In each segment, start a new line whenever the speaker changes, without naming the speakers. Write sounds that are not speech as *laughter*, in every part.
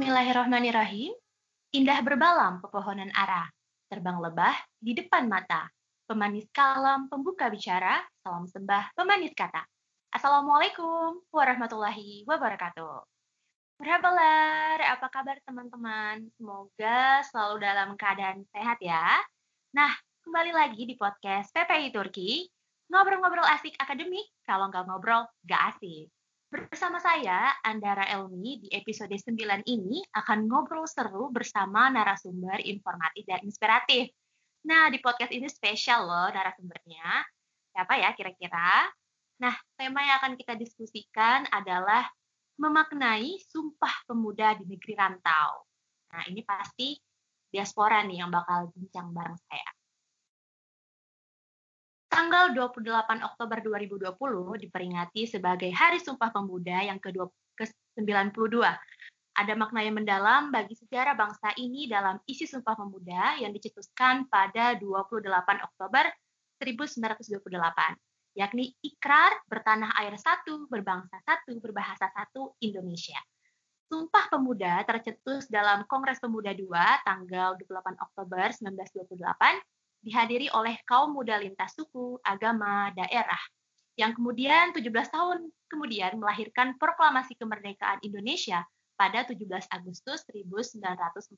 Bismillahirrahmanirrahim. Indah berbalam pepohonan ara, terbang lebah di depan mata. Pemanis kalam, pembuka bicara, salam sembah, pemanis kata. Assalamualaikum warahmatullahi wabarakatuh. Berhabalar, apa kabar teman-teman? Semoga selalu dalam keadaan sehat ya. Nah, kembali lagi di podcast PPI Turki. Ngobrol-ngobrol asik akademik, kalau nggak ngobrol, nggak asik. Bersama saya, Andara Elmi, di episode 9 ini akan ngobrol seru bersama narasumber informatif dan inspiratif. Nah, di podcast ini spesial loh narasumbernya. Siapa ya kira-kira? Nah, tema yang akan kita diskusikan adalah memaknai sumpah pemuda di negeri rantau. Nah, ini pasti diaspora nih yang bakal bincang bareng saya. Tanggal 28 Oktober 2020 diperingati sebagai Hari Sumpah Pemuda yang ke-92. Ada makna yang mendalam bagi sejarah bangsa ini dalam isi Sumpah Pemuda yang dicetuskan pada 28 Oktober 1928, yakni ikrar bertanah air satu, berbangsa satu, berbahasa satu, Indonesia. Sumpah Pemuda tercetus dalam Kongres Pemuda II tanggal 28 Oktober 1928 dihadiri oleh kaum muda lintas suku, agama, daerah, yang kemudian 17 tahun kemudian melahirkan proklamasi kemerdekaan Indonesia pada 17 Agustus 1945.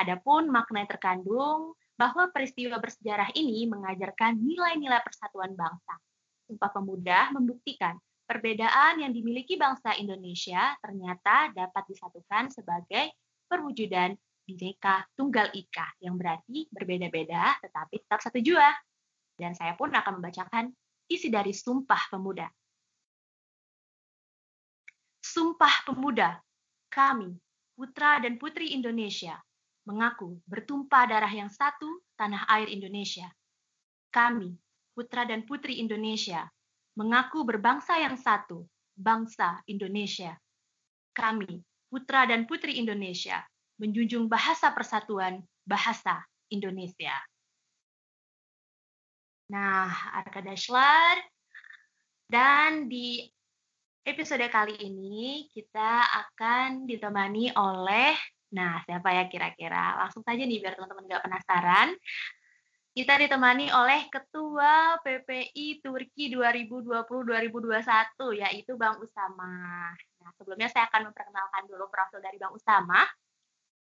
Adapun makna yang terkandung bahwa peristiwa bersejarah ini mengajarkan nilai-nilai persatuan bangsa. Sumpah Pemuda membuktikan perbedaan yang dimiliki bangsa Indonesia ternyata dapat disatukan sebagai perwujudan Bineka Tunggal Ika yang berarti berbeda-beda tetapi tetap satu jua. Dan saya pun akan membacakan isi dari Sumpah Pemuda. Sumpah Pemuda, kami, putra dan putri Indonesia, mengaku bertumpah darah yang satu tanah air Indonesia. Kami, putra dan putri Indonesia, mengaku berbangsa yang satu, bangsa Indonesia. Kami, putra dan putri Indonesia, menjunjung bahasa persatuan bahasa Indonesia. Nah, Arkadashlar, dan di episode kali ini kita akan ditemani oleh, nah siapa ya kira-kira? Langsung saja nih biar teman-teman nggak penasaran. Kita ditemani oleh Ketua PPI Turki 2020-2021, yaitu Bang Usama. Nah, sebelumnya saya akan memperkenalkan dulu profil dari Bang Usama.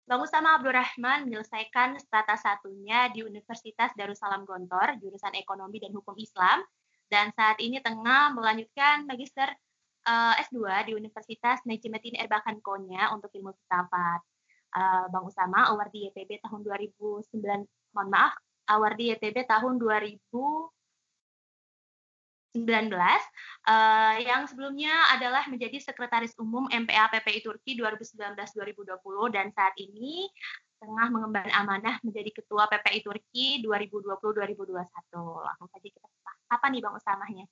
Bang Usama Abdurrahman menyelesaikan strata satunya di Universitas Darussalam Gontor, jurusan Ekonomi dan Hukum Islam, dan saat ini tengah melanjutkan magister uh, eh, S2 di Universitas Najmuddin Erbakan Konya untuk ilmu filsafat. Uh, Bang Usama award di YTB tahun 2009, mohon maaf, award di YTB tahun 2000 19 uh, yang sebelumnya adalah menjadi sekretaris umum MPA PPI Turki 2019-2020 dan saat ini tengah mengemban amanah menjadi ketua PPI Turki 2020-2021. Langsung saja kita apa nih Bang Usamahnya?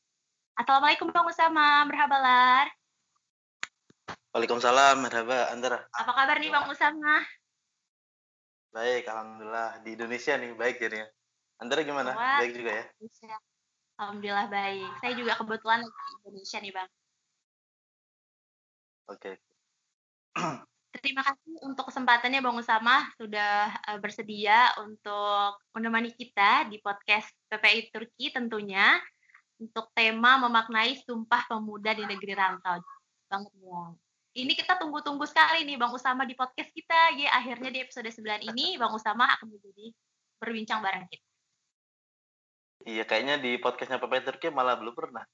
Assalamualaikum Bang Usama, merhabalar.
Waalaikumsalam, merhaba Andra.
Apa kabar nih Bang Usama?
Baik, alhamdulillah di Indonesia nih baik jadinya. Andra gimana? Wah, baik juga ya?
Alhamdulillah baik. Saya juga kebetulan di Indonesia nih Bang.
Oke.
Okay. *clears throat* Terima kasih untuk kesempatannya Bang Usama sudah uh, bersedia untuk menemani kita di podcast PPI Turki tentunya untuk tema memaknai Sumpah Pemuda di Negeri Rantau. Banget Bang. Ini kita tunggu-tunggu sekali nih Bang Usama di podcast kita. Ya, akhirnya di episode 9 ini Bang Usama akan menjadi berbincang bareng kita.
Iya, kayaknya di podcastnya Pepe Turki malah belum pernah.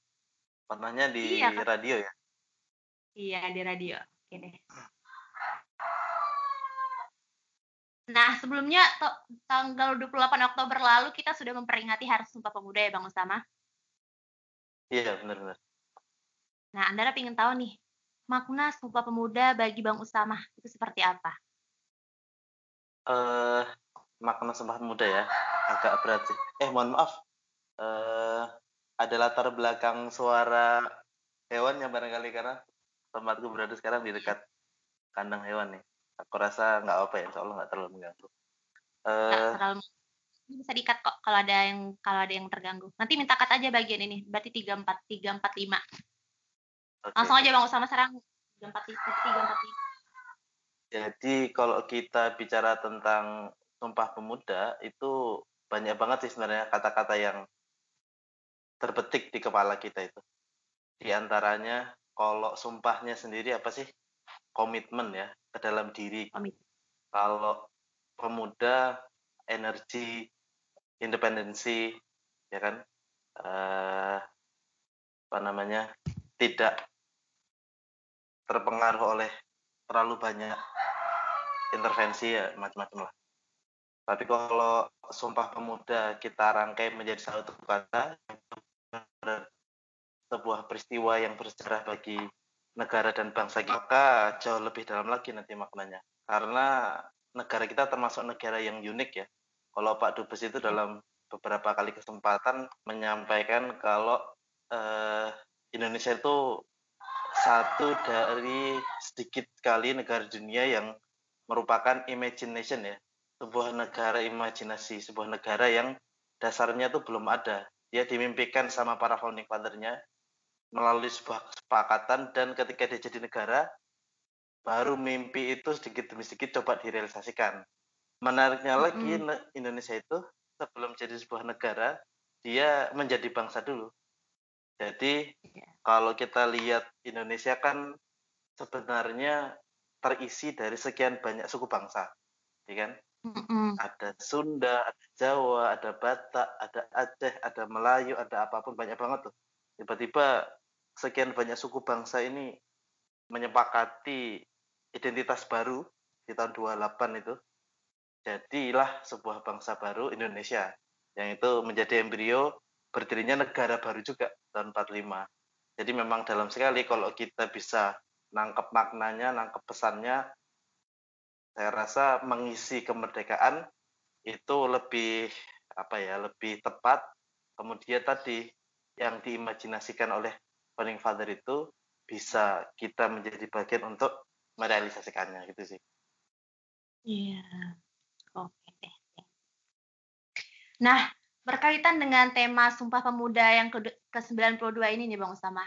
Pernahnya di iya, kan? radio ya?
Iya, di radio. Oke deh. Nah, sebelumnya tanggal 28 Oktober lalu kita sudah memperingati Hari Sumpah Pemuda ya, Bang Usama?
Iya, benar-benar.
Nah, Anda ingin tahu nih, makna Sumpah Pemuda bagi Bang Usama itu seperti apa?
Eh, uh, makna Sumpah Pemuda ya, agak berat sih. Eh, mohon maaf, uh, ada latar belakang suara hewan yang barangkali karena tempatku berada sekarang di dekat kandang hewan nih. Aku rasa nggak apa ya, insya Allah nggak terlalu mengganggu.
Uh, terlalu ini bisa dikat kok kalau ada yang kalau ada yang terganggu. Nanti minta cut aja bagian ini. Berarti tiga empat tiga empat lima. Langsung aja bang Usama sekarang tiga empat tiga empat lima.
Jadi kalau kita bicara tentang Sumpah Pemuda itu banyak banget sih sebenarnya kata-kata yang terbetik di kepala kita itu. Di antaranya kalau sumpahnya sendiri apa sih? Komitmen ya ke dalam diri.
Komit.
Kalau pemuda energi independensi ya kan uh, apa namanya tidak terpengaruh oleh terlalu banyak intervensi ya macam-macam lah. Tapi kalau Sumpah Pemuda kita rangkai menjadi satu kata, sebuah peristiwa yang bersejarah bagi negara dan bangsa kita, maka jauh lebih dalam lagi nanti maknanya. Karena negara kita termasuk negara yang unik ya. Kalau Pak Dubes itu dalam beberapa kali kesempatan menyampaikan kalau eh, Indonesia itu satu dari sedikit sekali negara dunia yang merupakan imagination ya sebuah negara imajinasi sebuah negara yang dasarnya itu belum ada dia dimimpikan sama para founding fathernya melalui sebuah kesepakatan dan ketika dia jadi negara baru mimpi itu sedikit demi sedikit coba direalisasikan menariknya lagi mm -hmm. Indonesia itu sebelum jadi sebuah negara dia menjadi bangsa dulu jadi yeah. kalau kita lihat Indonesia kan sebenarnya terisi dari sekian banyak suku bangsa, ya kan? Mm-hmm. Ada Sunda, ada Jawa, ada Batak, ada Aceh, ada Melayu, ada apa pun banyak banget tuh. Tiba-tiba sekian banyak suku bangsa ini menyepakati identitas baru di tahun 28 itu. Jadilah sebuah bangsa baru Indonesia yang itu menjadi embrio berdirinya negara baru juga tahun 45. Jadi memang dalam sekali kalau kita bisa nangkep maknanya, nangkep pesannya, saya rasa mengisi kemerdekaan itu lebih apa ya, lebih tepat. Kemudian tadi yang diimajinasikan oleh founding father itu bisa kita menjadi bagian untuk merealisasikannya gitu sih.
Iya. Oke deh. Nah, berkaitan dengan tema Sumpah Pemuda yang ke-92 ini nih Bang Usama.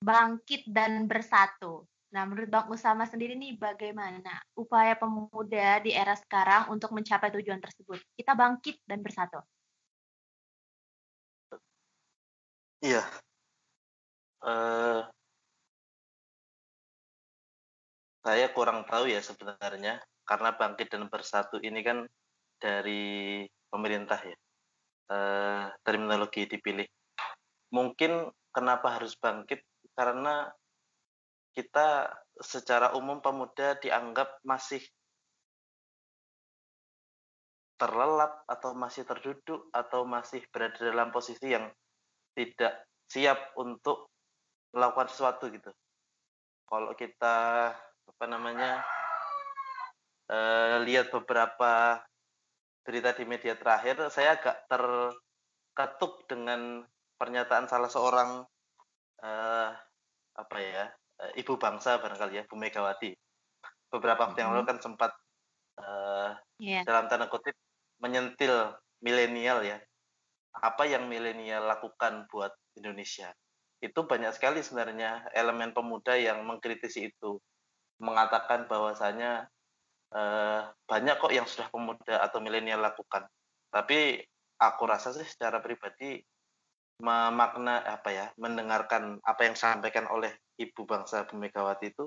Bangkit dan bersatu. Nah, menurut Bang Usama sendiri nih bagaimana upaya pemuda di era sekarang untuk mencapai tujuan tersebut? Kita bangkit dan bersatu.
Iya. Uh, saya kurang tahu ya sebenarnya karena bangkit dan bersatu ini kan dari pemerintah ya uh, terminologi dipilih. Mungkin kenapa harus bangkit karena kita secara umum pemuda dianggap masih terlelap atau masih terduduk atau masih berada dalam posisi yang tidak siap untuk melakukan sesuatu gitu. Kalau kita apa namanya uh, lihat beberapa berita di media terakhir, saya agak terketuk dengan pernyataan salah seorang uh, apa ya ibu bangsa barangkali ya Bu Megawati. Beberapa waktu yang lalu kan sempat uh, yeah. dalam tanda kutip menyentil milenial ya. Apa yang milenial lakukan buat Indonesia? Itu banyak sekali sebenarnya elemen pemuda yang mengkritisi itu, mengatakan bahwasanya uh, banyak kok yang sudah pemuda atau milenial lakukan. Tapi aku rasa sih secara pribadi memakna apa ya, mendengarkan apa yang disampaikan oleh ibu bangsa Bu Megawati itu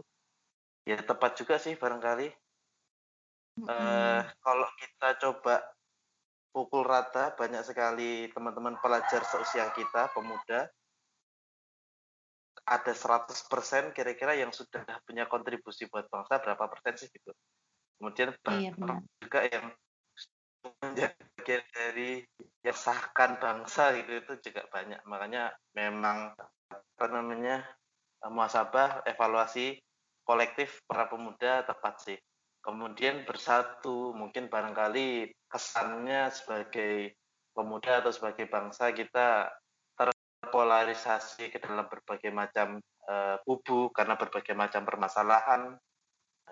ya tepat juga sih barangkali. Mm -hmm. uh, kalau kita coba pukul rata banyak sekali teman-teman pelajar seusia kita pemuda ada 100% kira-kira yang sudah punya kontribusi buat bangsa berapa persen sih gitu kemudian iya, juga yang menjadi bagian dari yang sahkan bangsa gitu itu juga banyak makanya memang apa namanya muasabah evaluasi kolektif para pemuda tepat sih. Kemudian bersatu mungkin barangkali kesannya sebagai pemuda atau sebagai bangsa kita terpolarisasi ke dalam berbagai macam uh, kubu karena berbagai macam permasalahan.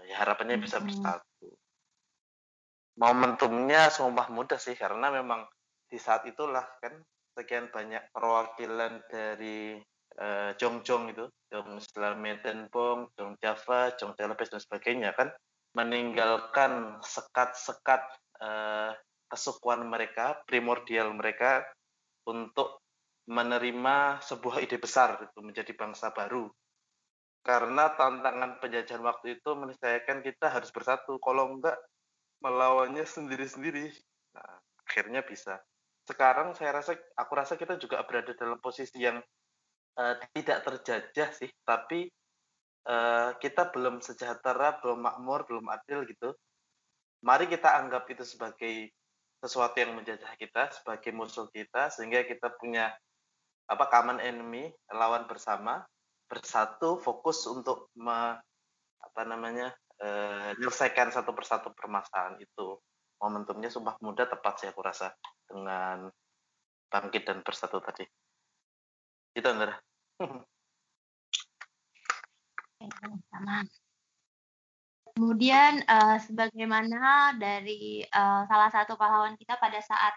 Ya harapannya bisa bersatu. Momentumnya sumpah muda sih karena memang di saat itulah kan sekian banyak perwakilan dari uh, Jongjong itu, Jong Islam Bong, Jong Java, Jong Celebes dan sebagainya kan meninggalkan sekat-sekat uh, kesukuan mereka, primordial mereka untuk menerima sebuah ide besar itu menjadi bangsa baru. Karena tantangan penjajahan waktu itu meniscayakan kita harus bersatu. Kalau enggak melawannya sendiri-sendiri. Nah, akhirnya bisa. Sekarang saya rasa aku rasa kita juga berada dalam posisi yang uh, tidak terjajah sih, tapi uh, kita belum sejahtera, belum makmur, belum adil gitu. Mari kita anggap itu sebagai sesuatu yang menjajah kita, sebagai musuh kita, sehingga kita punya apa common enemy, lawan bersama, bersatu, fokus untuk me, apa namanya uh, menyelesaikan satu persatu permasalahan itu. Momentumnya sumpah muda tepat sih aku rasa dengan bangkit dan bersatu tadi. Itu Andra.
sama. Kemudian uh, sebagaimana dari uh, salah satu pahlawan kita pada saat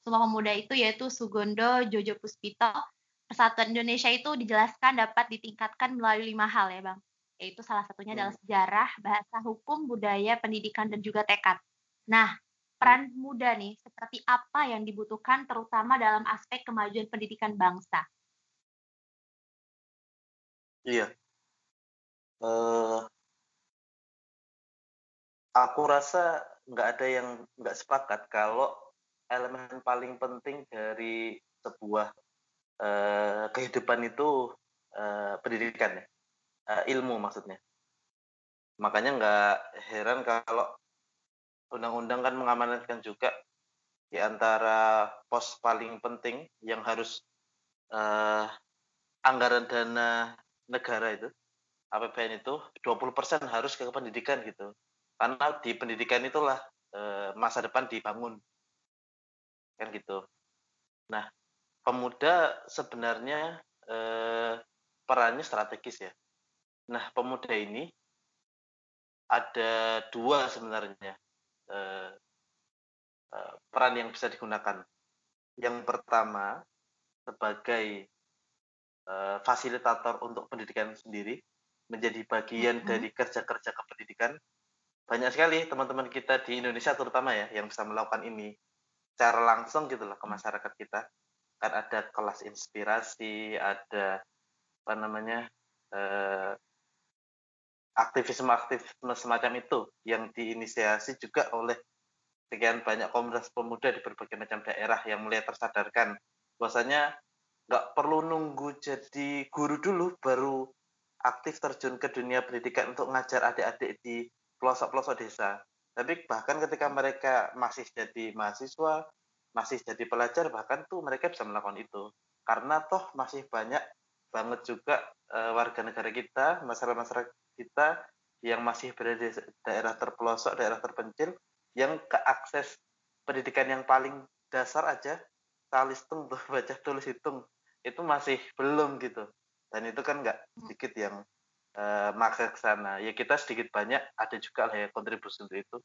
Sumpah Pemuda itu yaitu Sugondo Jojo Puspito, Persatuan Indonesia itu dijelaskan dapat ditingkatkan melalui lima hal ya Bang. Yaitu salah satunya adalah hmm. sejarah, bahasa hukum, budaya, pendidikan, dan juga tekad. Nah, peran muda nih, seperti apa yang dibutuhkan terutama dalam aspek kemajuan pendidikan bangsa?
Iya, uh, aku rasa nggak ada yang nggak sepakat kalau elemen paling penting dari sebuah uh, kehidupan itu uh, pendidikan ya, uh, ilmu maksudnya. Makanya nggak heran kalau undang-undang kan mengamanatkan juga di antara pos paling penting yang harus uh, anggaran dana negara itu APBN itu 20% harus ke pendidikan gitu. Karena di pendidikan itulah e, masa depan dibangun. Kan gitu. Nah, pemuda sebenarnya e, perannya strategis ya. Nah, pemuda ini ada dua sebenarnya e, peran yang bisa digunakan. Yang pertama sebagai e, fasilitator untuk pendidikan sendiri menjadi bagian mm-hmm. dari kerja-kerja kependidikan. Banyak sekali teman-teman kita di Indonesia terutama ya yang bisa melakukan ini secara langsung gitu loh ke mm. masyarakat kita. Kan ada kelas inspirasi, ada apa namanya eh, aktivisme-aktivisme semacam itu yang diinisiasi juga oleh sekian banyak komunitas pemuda di berbagai macam daerah yang mulai tersadarkan bahwasanya nggak perlu nunggu jadi guru dulu baru aktif terjun ke dunia pendidikan untuk ngajar adik-adik di pelosok-pelosok desa. Tapi bahkan ketika mereka masih jadi mahasiswa, masih jadi pelajar, bahkan tuh mereka bisa melakukan itu. Karena toh masih banyak banget juga uh, warga negara kita, masyarakat-masyarakat kita yang masih berada di daerah terpelosok, daerah terpencil, yang keakses pendidikan yang paling dasar aja, tulis hitung, *laughs* baca tulis hitung, itu masih belum gitu. Dan itu kan nggak hmm. sedikit yang uh, maksa ke sana. Ya kita sedikit banyak ada juga lah ya kontribusi untuk itu.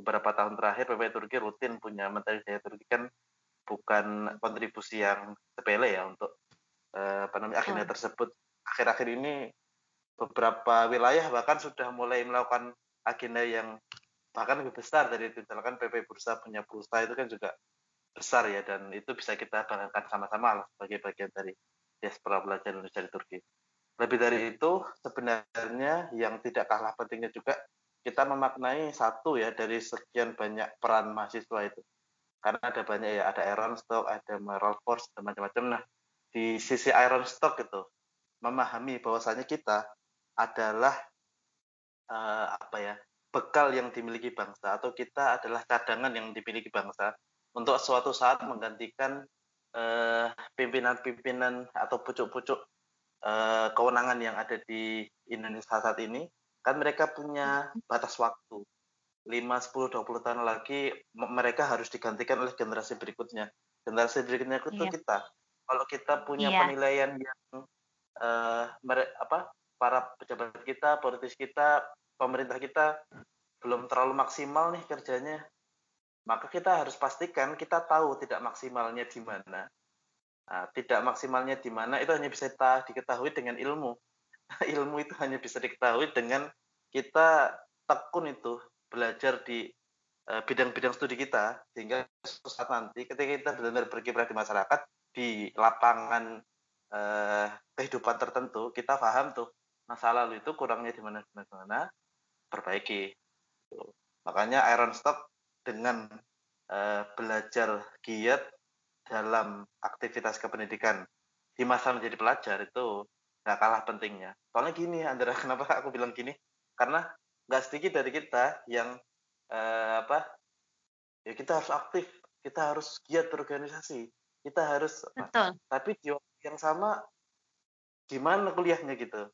Beberapa tahun terakhir PPI Turki rutin punya menteri daya Turki kan bukan kontribusi yang sepele ya untuk uh, apa namanya agenda hmm. tersebut. Akhir-akhir ini beberapa wilayah bahkan sudah mulai melakukan agenda yang bahkan lebih besar dari itu. Misalkan PP Bursa punya pulsa itu kan juga besar ya dan itu bisa kita banggakan sama-sama sebagai bagian dari diaspora belajar Indonesia di Turki. Lebih dari itu, sebenarnya yang tidak kalah pentingnya juga kita memaknai satu ya dari sekian banyak peran mahasiswa itu. Karena ada banyak ya, ada Iron Stock, ada Moral Force, dan macam-macam. Nah, di sisi Iron Stock itu, memahami bahwasanya kita adalah uh, apa ya bekal yang dimiliki bangsa atau kita adalah cadangan yang dimiliki bangsa untuk suatu saat menggantikan Eh, pimpinan-pimpinan atau pucuk-pucuk uh, kewenangan yang ada di Indonesia saat ini, kan mereka punya batas waktu. 5, 10, 20 tahun lagi mereka harus digantikan oleh generasi berikutnya. Generasi berikutnya itu yeah. kita. Kalau kita punya yeah. penilaian yang uh, mere, apa para pejabat kita, politis kita, pemerintah kita belum terlalu maksimal nih kerjanya, maka kita harus pastikan kita tahu tidak maksimalnya di mana. Nah, tidak maksimalnya di mana itu hanya bisa diketahui dengan ilmu. *laughs* ilmu itu hanya bisa diketahui dengan kita tekun itu belajar di uh, bidang-bidang studi kita sehingga saat nanti ketika kita benar-benar berkiprah di masyarakat di lapangan uh, kehidupan tertentu kita paham tuh masa lalu itu kurangnya di mana di mana perbaiki makanya Iron Stock dengan uh, belajar giat dalam aktivitas kependidikan di masa menjadi pelajar itu nggak kalah pentingnya. Soalnya gini, Andra, *laughs* kenapa aku bilang gini? Karena nggak sedikit dari kita yang uh, apa? Ya kita harus aktif, kita harus giat berorganisasi, kita harus.
Betul.
Tapi di waktu yang sama, gimana kuliahnya gitu?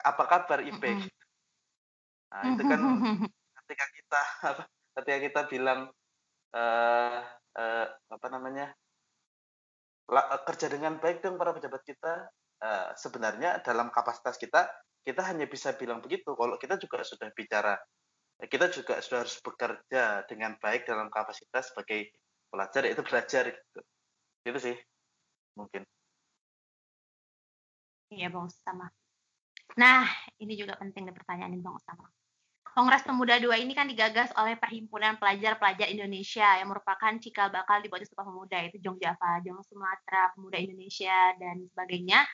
Apa kabar IP? Mm -hmm. Nah itu kan *laughs* ketika kita ketika kita bilang uh, uh, apa namanya kerja dengan baik dong para pejabat kita uh, sebenarnya dalam kapasitas kita kita hanya bisa bilang begitu. Kalau kita juga sudah bicara kita juga sudah harus bekerja dengan baik dalam kapasitas sebagai pelajar yaitu belajar gitu. Itu sih mungkin.
Iya bang Usama nah ini juga penting pertanyaan bang Usama Kongres Pemuda II ini kan digagas oleh Perhimpunan Pelajar-Pelajar Indonesia yang merupakan cikal bakal di Sumpah Pemuda itu Jong Java, Jong Sumatera, Pemuda Indonesia dan sebagainya.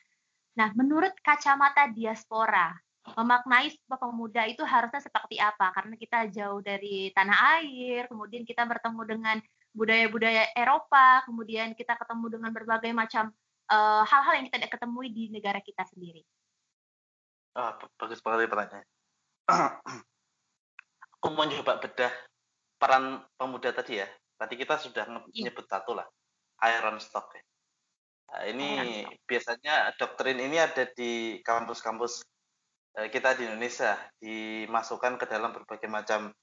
Nah, menurut kacamata diaspora, memaknai Sumpah Pemuda itu harusnya seperti apa? Karena kita jauh dari tanah air, kemudian kita bertemu dengan budaya-budaya Eropa, kemudian kita ketemu dengan berbagai macam eh, hal-hal uh, yang kita tidak ketemui di negara kita sendiri.
Ah, bagus banget pertanyaannya. *clears throat* aku mau coba bedah peran pemuda tadi ya. Tadi kita sudah iya. nyebut satu lah, iron stock ya. Nah, ini stock. biasanya doktrin ini ada di kampus-kampus eh, kita di Indonesia, dimasukkan ke dalam berbagai macam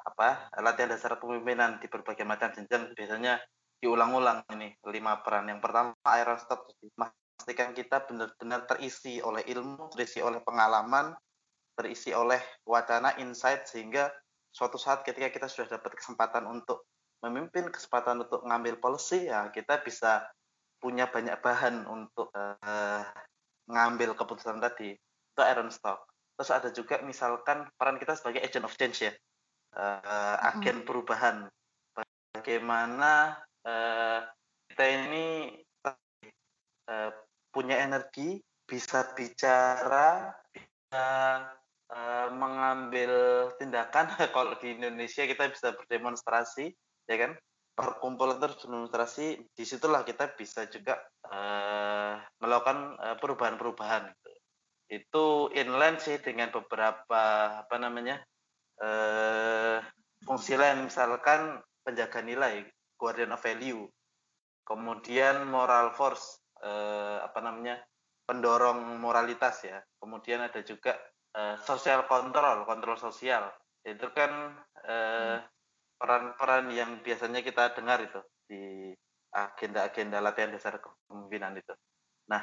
apa latihan dasar kepemimpinan di berbagai macam jenjang. Biasanya diulang-ulang ini lima peran. Yang pertama iron stock, memastikan kita benar-benar terisi oleh ilmu, terisi oleh pengalaman, terisi oleh wacana insight sehingga suatu saat ketika kita sudah dapat kesempatan untuk memimpin kesempatan untuk ngambil policy ya kita bisa punya banyak bahan untuk uh, ngambil keputusan tadi itu iron stock. Terus ada juga misalkan peran kita sebagai agent of change ya. Uh, agen perubahan. Bagaimana uh, kita ini uh, punya energi bisa bicara bisa Eh, mengambil tindakan *laughs* kalau di Indonesia kita bisa berdemonstrasi ya kan? Perkumpulan terus demonstrasi di situlah kita bisa juga uh, melakukan uh, perubahan-perubahan gitu. itu inline sih dengan beberapa apa namanya uh, fungsi lain. Misalkan penjaga nilai guardian of value. Kemudian moral force uh, apa namanya pendorong moralitas ya. Kemudian ada juga uh, sosial kontrol, kontrol sosial. Itu kan peran peran-peran yang biasanya kita dengar itu di agenda-agenda latihan dasar kepemimpinan itu. Nah,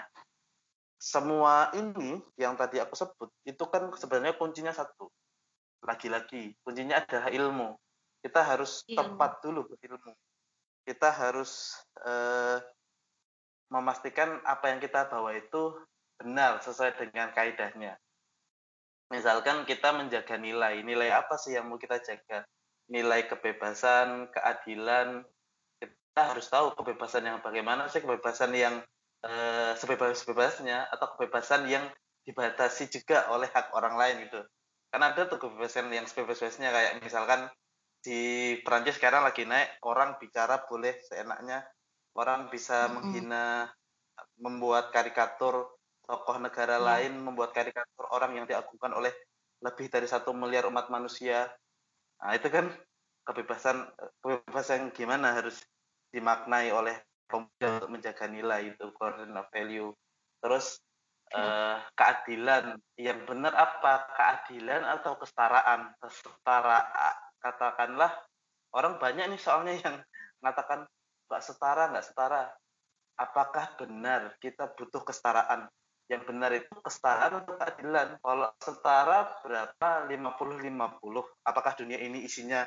semua ini yang tadi aku sebut itu kan sebenarnya kuncinya satu. Lagi-lagi, kuncinya adalah ilmu. Kita harus ilmu. tepat dulu ilmu. Kita harus uh, memastikan apa yang kita bawa itu benar sesuai dengan kaidahnya misalkan kita menjaga nilai nilai apa sih yang mau kita jaga? Nilai kebebasan keadilan kita harus tahu kebebasan yang bagaimana sih kebebasan yang eh, sebebas-bebasnya atau kebebasan yang dibatasi juga oleh hak orang lain gitu. Karena ada tuh kebebasan yang sebebas-bebasnya kayak misalkan di Perancis sekarang lagi naik orang bicara boleh seenaknya orang bisa menghina membuat karikatur tokoh negara ya. lain membuat karikatur orang yang diagungkan oleh lebih dari satu miliar umat manusia. Nah, itu kan kebebasan kebebasan gimana harus dimaknai oleh pemuda untuk menjaga nilai itu core value. Terus uh, keadilan yang benar apa? Keadilan atau kesetaraan? Kesetara katakanlah orang banyak nih soalnya yang mengatakan nggak setara nggak setara. Apakah benar kita butuh kesetaraan? Yang benar itu kesetaraan atau keadilan. Kalau setara berapa 50-50? Apakah dunia ini isinya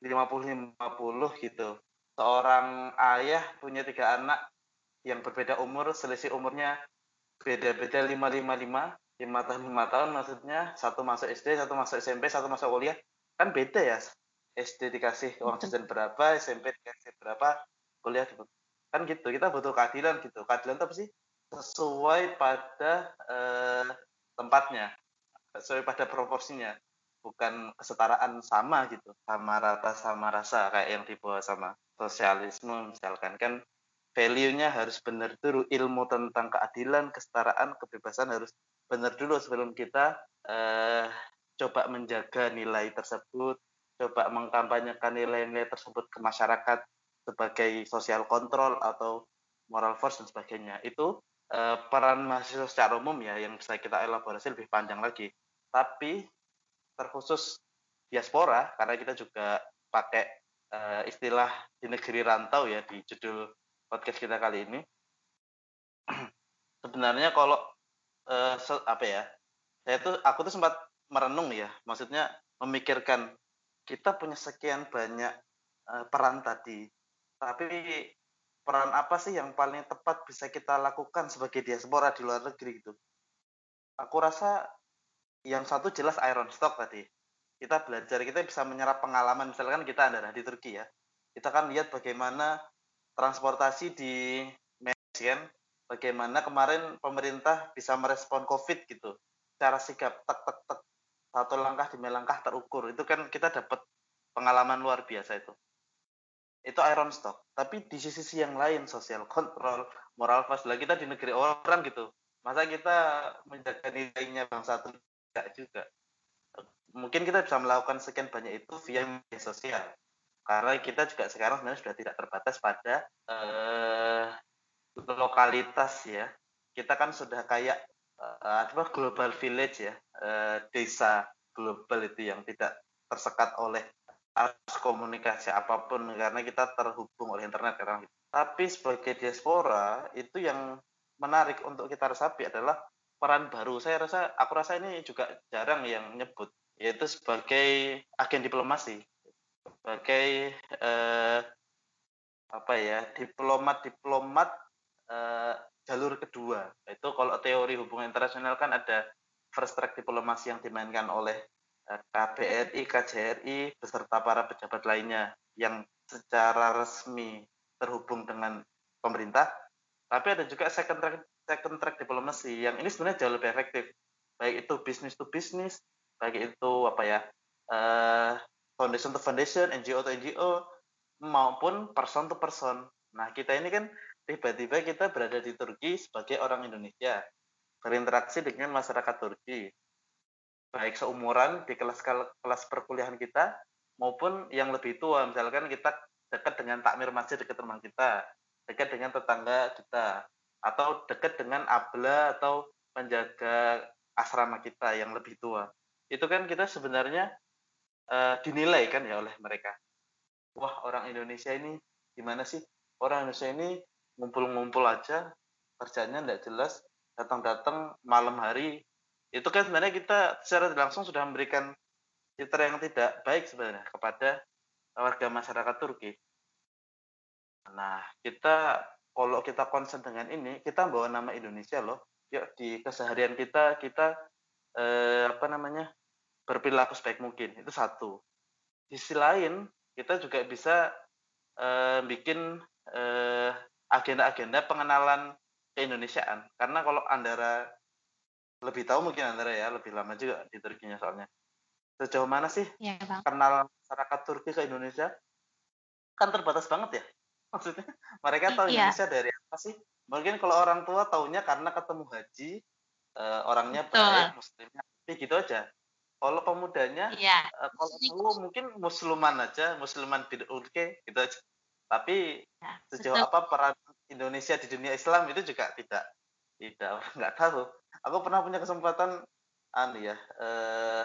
50-50 gitu? Seorang ayah punya tiga anak yang berbeda umur, selisih umurnya beda-beda 5-5-5. lima tahun lima tahun maksudnya satu masuk SD satu masuk SMP satu masuk kuliah kan beda ya SD dikasih uang jajan berapa SMP dikasih berapa kuliah kan gitu kita butuh keadilan gitu keadilan itu apa sih sesuai pada eh, tempatnya sesuai pada proporsinya bukan kesetaraan sama gitu sama rata sama rasa kayak yang dibawa sama sosialisme misalkan kan value-nya harus benar dulu ilmu tentang keadilan kesetaraan kebebasan harus benar dulu sebelum kita eh, coba menjaga nilai tersebut, coba mengkampanyekan nilai-nilai tersebut ke masyarakat sebagai sosial kontrol atau moral force dan sebagainya. Itu eh, peran mahasiswa secara umum ya yang bisa kita elaborasi lebih panjang lagi. Tapi terkhusus diaspora karena kita juga pakai eh, istilah di negeri rantau ya di judul podcast kita kali ini. *clears throat* Sebenarnya kalau uh, apa ya saya tuh aku tuh sempat merenung ya maksudnya memikirkan kita punya sekian banyak uh, peran tadi tapi peran apa sih yang paling tepat bisa kita lakukan sebagai diaspora di luar negeri gitu? Aku rasa yang satu jelas iron stock tadi. Kita belajar kita bisa menyerap pengalaman. Misalkan kita ada di Turki ya kita kan lihat bagaimana transportasi di Mexican bagaimana kemarin pemerintah bisa merespon COVID gitu. Cara sigap tek tek tek. Satu langkah demi langkah terukur. Itu kan kita dapat pengalaman luar biasa itu itu iron stock. Tapi di sisi yang lain sosial kontrol moral lagi kita di negeri orang gitu. Masa kita menjaga nilainya bangsa itu tidak juga? Mungkin kita bisa melakukan sekian banyak itu via media sosial. Karena kita juga sekarang sebenarnya sudah tidak terbatas pada eh, lokalitas ya. Kita kan sudah kayak uh, apa global village ya. Uh, desa global itu yang tidak tersekat oleh arus komunikasi apa pun karena kita terhubung oleh internet sekarang. Tapi sebagai diaspora itu yang menarik untuk kita resapi adalah peran baru. Saya rasa aku rasa ini juga jarang yang nyebut yaitu sebagai agen diplomasi, sebagai eh, apa ya diplomat diplomat uh, jalur kedua. Itu kalau teori hubungan internasional kan ada first track diplomasi yang dimainkan oleh eh, KBRI, KJRI beserta para pejabat lainnya yang secara resmi terhubung dengan pemerintah. Tapi ada juga second track second track diplomasi yang ini sebenarnya jauh lebih efektif. Baik itu bisnis to bisnis, baik itu apa ya uh, foundation to foundation, NGO to NGO maupun person to person. Nah kita ini kan tiba-tiba kita berada di Turki sebagai orang Indonesia, berinteraksi dengan masyarakat Turki, baik seumuran di kelas kelas perkuliahan kita maupun yang lebih tua, misalkan kita dekat dengan takmir masjid dekat rumah kita, dekat dengan tetangga kita, atau dekat dengan abla atau penjaga asrama kita yang lebih tua. Itu kan kita sebenarnya uh, dinilai kan ya oleh mereka. Wah orang Indonesia ini gimana sih? Orang Indonesia ini ngumpul-ngumpul aja kerjanya tidak jelas datang-datang malam hari itu kan sebenarnya kita secara langsung sudah memberikan citra yang tidak baik sebenarnya kepada warga masyarakat Turki. Nah, kita kalau kita concern dengan ini, kita bawa nama Indonesia loh. Yuk di keseharian kita kita eh, apa namanya berperilaku sebaik mungkin itu satu. Di sisi lain kita juga bisa eh, bikin eh, agenda-agenda pengenalan keindonesiaan. Karena kalau Andara lebih tahu mungkin Andara ya, lebih lama juga di Turkinya soalnya. Sejauh mana sih ya, bang. kenal masyarakat Turki ke Indonesia? Kan terbatas banget ya. *laughs* Maksudnya mereka tahu iya. Indonesia dari apa sih? Mungkin kalau orang tua taunya karena ketemu haji, uh, orangnya Betul. baik, muslimnya, tapi gitu aja. Kalau pemudanya, ya. uh, kalau tahu mungkin musliman aja, musliman bid'ulke, gitu aja. Tapi ya, sejauh betul. apa peran Indonesia di dunia Islam itu juga tidak tidak nggak tahu. Aku pernah punya kesempatan anu ya eh,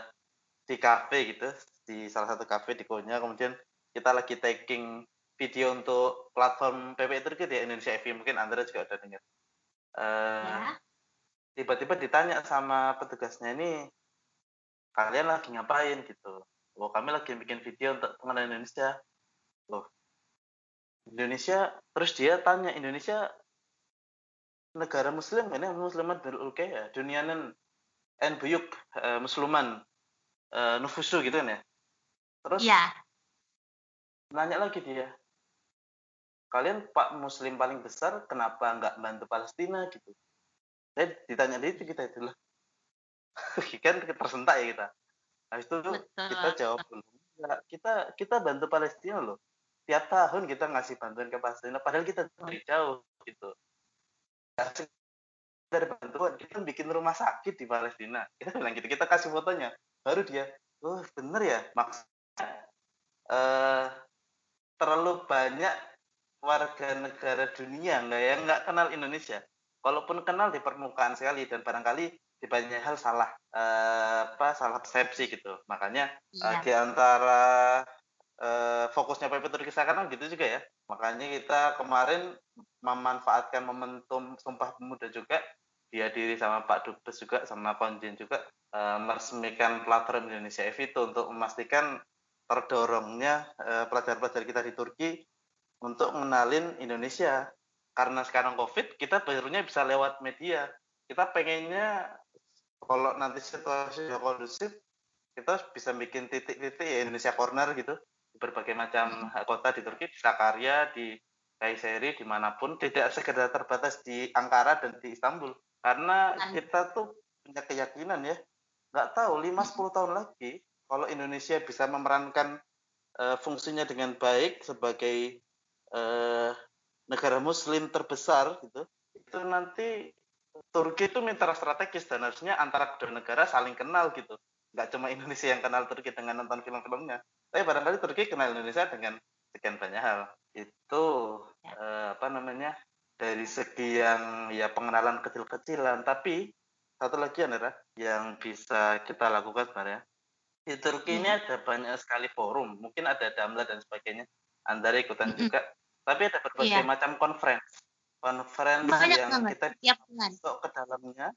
di kafe gitu di salah satu kafe di Konya kemudian kita lagi taking video untuk platform PP Turki di Indonesia FV mungkin Andra juga udah dengar. Eh, ya. Tiba-tiba ditanya sama petugasnya ini kalian lagi ngapain gitu. Oh kami lagi bikin video untuk pengenalan Indonesia. Loh Indonesia terus dia tanya Indonesia negara muslim ini muslimat berul ya dunianen en buyuk uh, musliman uh, nufusu gitu kan ya. Terus
yeah.
nanya lagi dia kalian pak muslim paling besar kenapa nggak bantu Palestina? gitu. Saya ditanya itu kita itu lah *laughs* kan tersentak ya kita. Habis itu Betul. kita jawab ya, kita kita bantu Palestina loh. Tiap tahun kita ngasih bantuan ke Palestina padahal kita dari jauh gitu dari bantuan kita bikin rumah sakit di Palestina. Kita bilang gitu kita kasih fotonya. Baru dia oh bener ya maksudnya uh, terlalu banyak warga negara dunia nggak ya? Nggak kenal Indonesia. Walaupun kenal di permukaan sekali dan barangkali di banyak hal salah uh, apa salah persepsi gitu. Makanya iya. uh, di antara uh, fokusnya PP Turki sekarang gitu juga ya. Makanya kita kemarin memanfaatkan momentum Sumpah Pemuda juga dihadiri sama Pak Dubes juga sama Konjen juga uh, meresmikan platform Indonesia itu untuk memastikan terdorongnya uh, pelajar-pelajar kita di Turki untuk mengenalin Indonesia. Karena sekarang COVID kita barunya bisa lewat media. Kita pengennya kalau nanti situasi kondusif kita bisa bikin titik-titik ya Indonesia Corner gitu berbagai macam kota di Turki di Sakarya di Kayseri di mana pun tidak sekedar terbatas di Ankara dan di Istanbul. Karena kita tuh punya keyakinan ya, nggak tahu 5-10 tahun lagi kalau Indonesia bisa memerankan uh, fungsinya dengan baik sebagai uh, negara Muslim terbesar gitu, itu nanti Turki itu mitra strategis dan harusnya antara kedua negara saling kenal gitu. Nggak cuma Indonesia yang kenal Turki dengan nonton film-filmnya, tapi barangkali Turki kenal Indonesia dengan sekian banyak hal. Itu ya. uh, apa namanya? dari segi yang ya pengenalan kecil-kecilan tapi satu lagi Andra yang bisa kita lakukan sebenarnya di Turki hmm. ini ada banyak sekali forum mungkin ada Damla dan sebagainya Anda ikutan hmm. juga tapi ada berbagai yeah. macam conference conference banyak yang banget. kita masuk ke dalamnya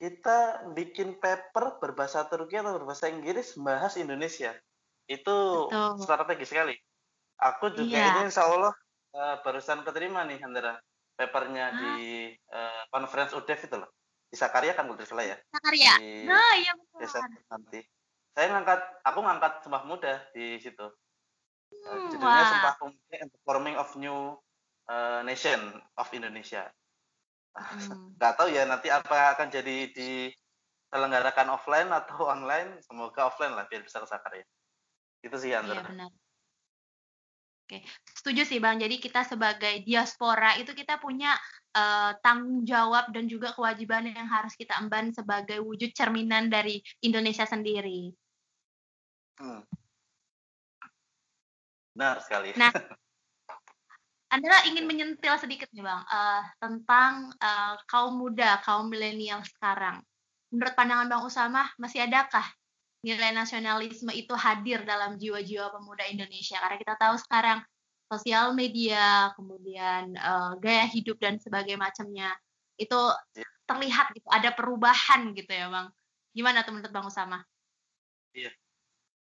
kita bikin paper berbahasa Turki atau berbahasa Inggris membahas Indonesia itu Betul. strategi sekali aku juga yeah. ini insya Allah uh, barusan keterima nih Andra papernya ah. di uh, conference UDEF itu loh. Di Sakarya kan betul salah ya?
Sakarya. Di nah, iya betul.
Nanti. Saya ngangkat, aku ngangkat Sumpah Muda di situ. Eh, hmm, judulnya wow. Sumpah Pemuda and the Forming of New uh, Nation of Indonesia. Hmm. Gak tahu ya nanti apa akan jadi di selenggarakan offline atau online. Semoga offline lah biar bisa ke Sakarya. Itu sih Andra. Iya benar.
Oke, setuju sih Bang. Jadi kita sebagai diaspora itu kita punya uh, tanggung jawab dan juga kewajiban yang harus kita emban sebagai wujud cerminan dari Indonesia sendiri. Hmm.
Benar sekali.
Nah, *laughs* Anda ingin menyentil sedikit nih Bang uh, tentang uh, kaum muda, kaum milenial sekarang. Menurut pandangan Bang Usama, masih adakah nilai nasionalisme itu hadir dalam jiwa-jiwa pemuda Indonesia karena kita tahu sekarang sosial media kemudian uh, gaya hidup dan sebagainya macamnya itu terlihat gitu ada perubahan gitu ya bang gimana tuh menurut bang Usama?
Iya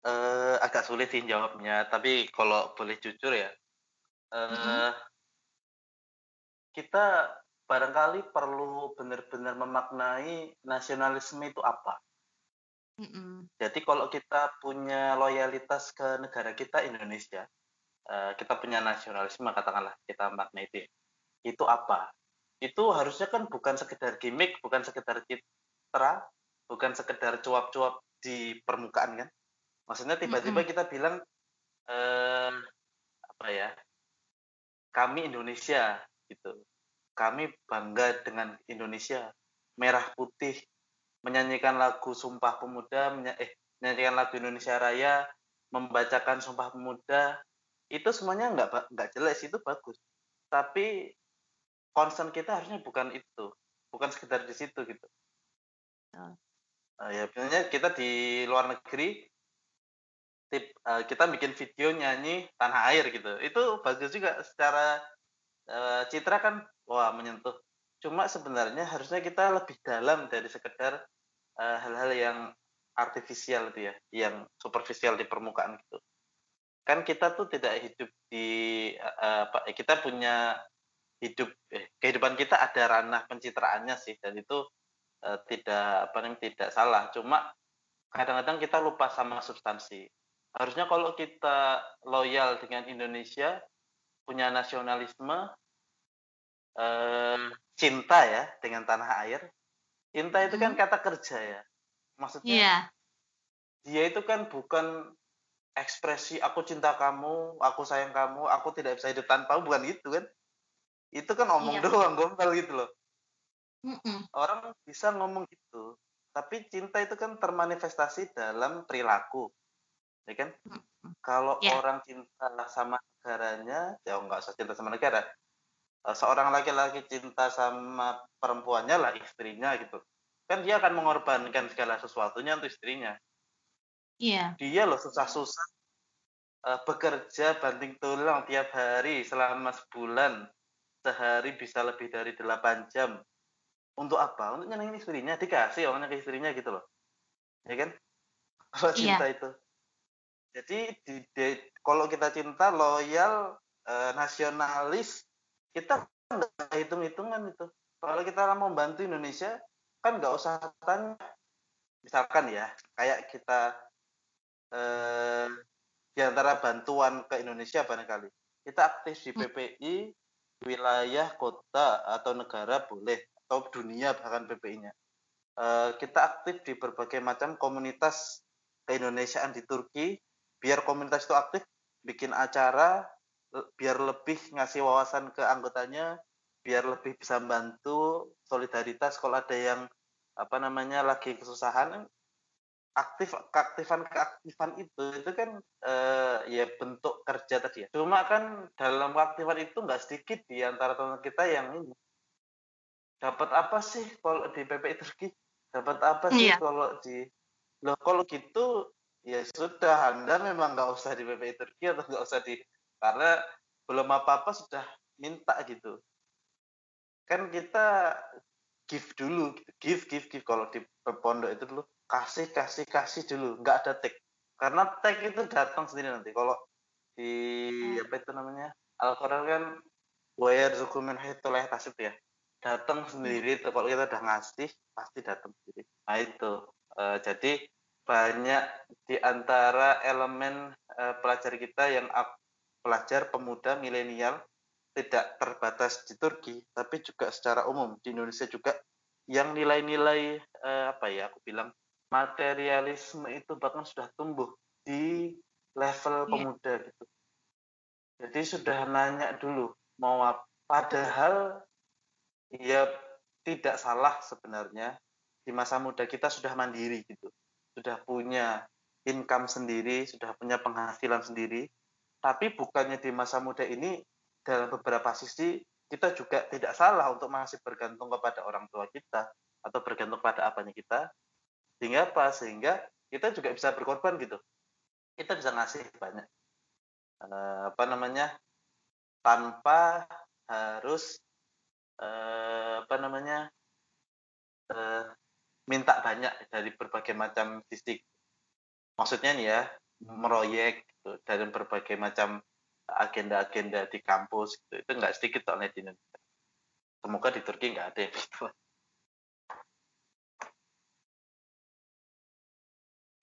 uh, agak sulit sih jawabnya tapi kalau boleh jujur ya uh, mm-hmm. kita barangkali perlu benar-benar memaknai nasionalisme itu apa Mm-mm. Jadi kalau kita punya loyalitas ke negara kita Indonesia, uh, kita punya nasionalisme katakanlah kita makna itu, ya. itu apa? Itu harusnya kan bukan sekedar gimmick, bukan sekedar citra, bukan sekedar cuap-cuap di permukaan kan? Maksudnya tiba-tiba mm-hmm. kita bilang uh, apa ya? Kami Indonesia gitu. Kami bangga dengan Indonesia, merah putih menyanyikan lagu Sumpah Pemuda, eh menyanyikan lagu Indonesia Raya, membacakan Sumpah Pemuda, itu semuanya nggak nggak jelas itu bagus. Tapi concern kita harusnya bukan itu, bukan sekedar di situ gitu. Oh. Uh, ya biasanya kita di luar negeri tip uh, kita bikin video nyanyi tanah air gitu itu bagus juga secara uh, citra kan wah menyentuh Cuma sebenarnya harusnya kita lebih dalam dari sekedar hal-hal uh, yang artifisial itu ya, yang superficial di permukaan gitu. Kan kita tuh tidak hidup di uh, apa kita punya hidup eh, kehidupan kita ada ranah pencitraannya sih dan itu uh, tidak apa namanya tidak salah cuma kadang-kadang kita lupa sama substansi harusnya kalau kita loyal dengan Indonesia punya nasionalisme uh, cinta ya dengan tanah air cinta itu kan hmm. kata kerja ya maksudnya yeah. dia itu kan bukan ekspresi aku cinta kamu, aku sayang kamu, aku tidak bisa hidup tanpa bukan gitu kan? Itu kan omong iya. doang, gombal gitu loh. Mm-mm. Orang bisa ngomong gitu, tapi cinta itu kan termanifestasi dalam perilaku, ya kan? Mm-mm. Kalau yeah. orang cinta sama negaranya, ya nggak usah cinta sama negara. Eh, seorang laki-laki cinta sama perempuannya lah istrinya gitu, kan dia akan mengorbankan segala sesuatunya untuk istrinya.
Iya.
Dia loh susah-susah uh, bekerja banting tulang tiap hari selama sebulan, sehari bisa lebih dari 8 jam. Untuk apa? Untuk nyenengin istrinya, dikasih orangnya ke istrinya gitu loh. Ya kan? *laughs* Kalau iya. cinta itu. Jadi di, di, kalau kita cinta loyal, uh, nasionalis, kita nggak hitung-hitungan itu. Kalau kita mau membantu Indonesia, kan nggak usah tanya. Misalkan ya, kayak kita eh, di antara bantuan ke Indonesia barangkali kita aktif di hmm. PPI wilayah kota atau negara boleh atau dunia bahkan PPI-nya eh, kita aktif di berbagai macam komunitas keindonesiaan di Turki biar komunitas itu aktif bikin acara biar lebih ngasih wawasan ke anggotanya biar lebih bisa membantu solidaritas kalau ada yang apa namanya lagi kesusahan. Aktif keaktifan keaktifan itu itu kan uh, ya bentuk kerja tadi ya. Cuma kan dalam keaktifan itu nggak sedikit di antara teman kita yang ini. Dapat apa sih kalau di PPI Turki? Dapat apa sih iya. kalau di lo kalau gitu ya sudah anda memang nggak usah di PPI Turki atau nggak usah di karena belum apa apa sudah minta gitu. Kan kita give dulu gitu. give give give. Kalau di pondok itu dulu kasih kasih kasih dulu. Nggak ada tag. Karena tag itu datang sendiri nanti. Kalau di hmm. apa itu namanya? Al-Quran kan wayar zukumin hituleh tasib ya. Datang sendiri hmm. kalau kita udah ngasih pasti datang sendiri. Nah itu. Uh, jadi banyak di antara elemen uh, pelajar kita yang pelajar pemuda milenial tidak terbatas di Turki tapi juga secara umum di Indonesia juga yang nilai-nilai uh, apa ya aku bilang materialisme itu bahkan sudah tumbuh di level yeah. pemuda gitu. Jadi sudah nanya dulu mau apa. Padahal ya tidak salah sebenarnya di masa muda kita sudah mandiri gitu. Sudah punya income sendiri, sudah punya penghasilan sendiri. Tapi bukannya di masa muda ini dalam beberapa sisi kita juga tidak salah untuk masih bergantung kepada orang tua kita atau bergantung pada apanya kita. Sehingga apa? Sehingga kita juga bisa berkorban gitu. Kita bisa ngasih banyak uh, apa namanya tanpa harus uh, apa namanya uh, minta banyak dari berbagai macam sisi. Maksudnya nih ya meroyek gitu, dari berbagai macam agenda-agenda di kampus gitu. itu nggak sedikit soalnya di Indonesia semoga di Turki nggak ada gitu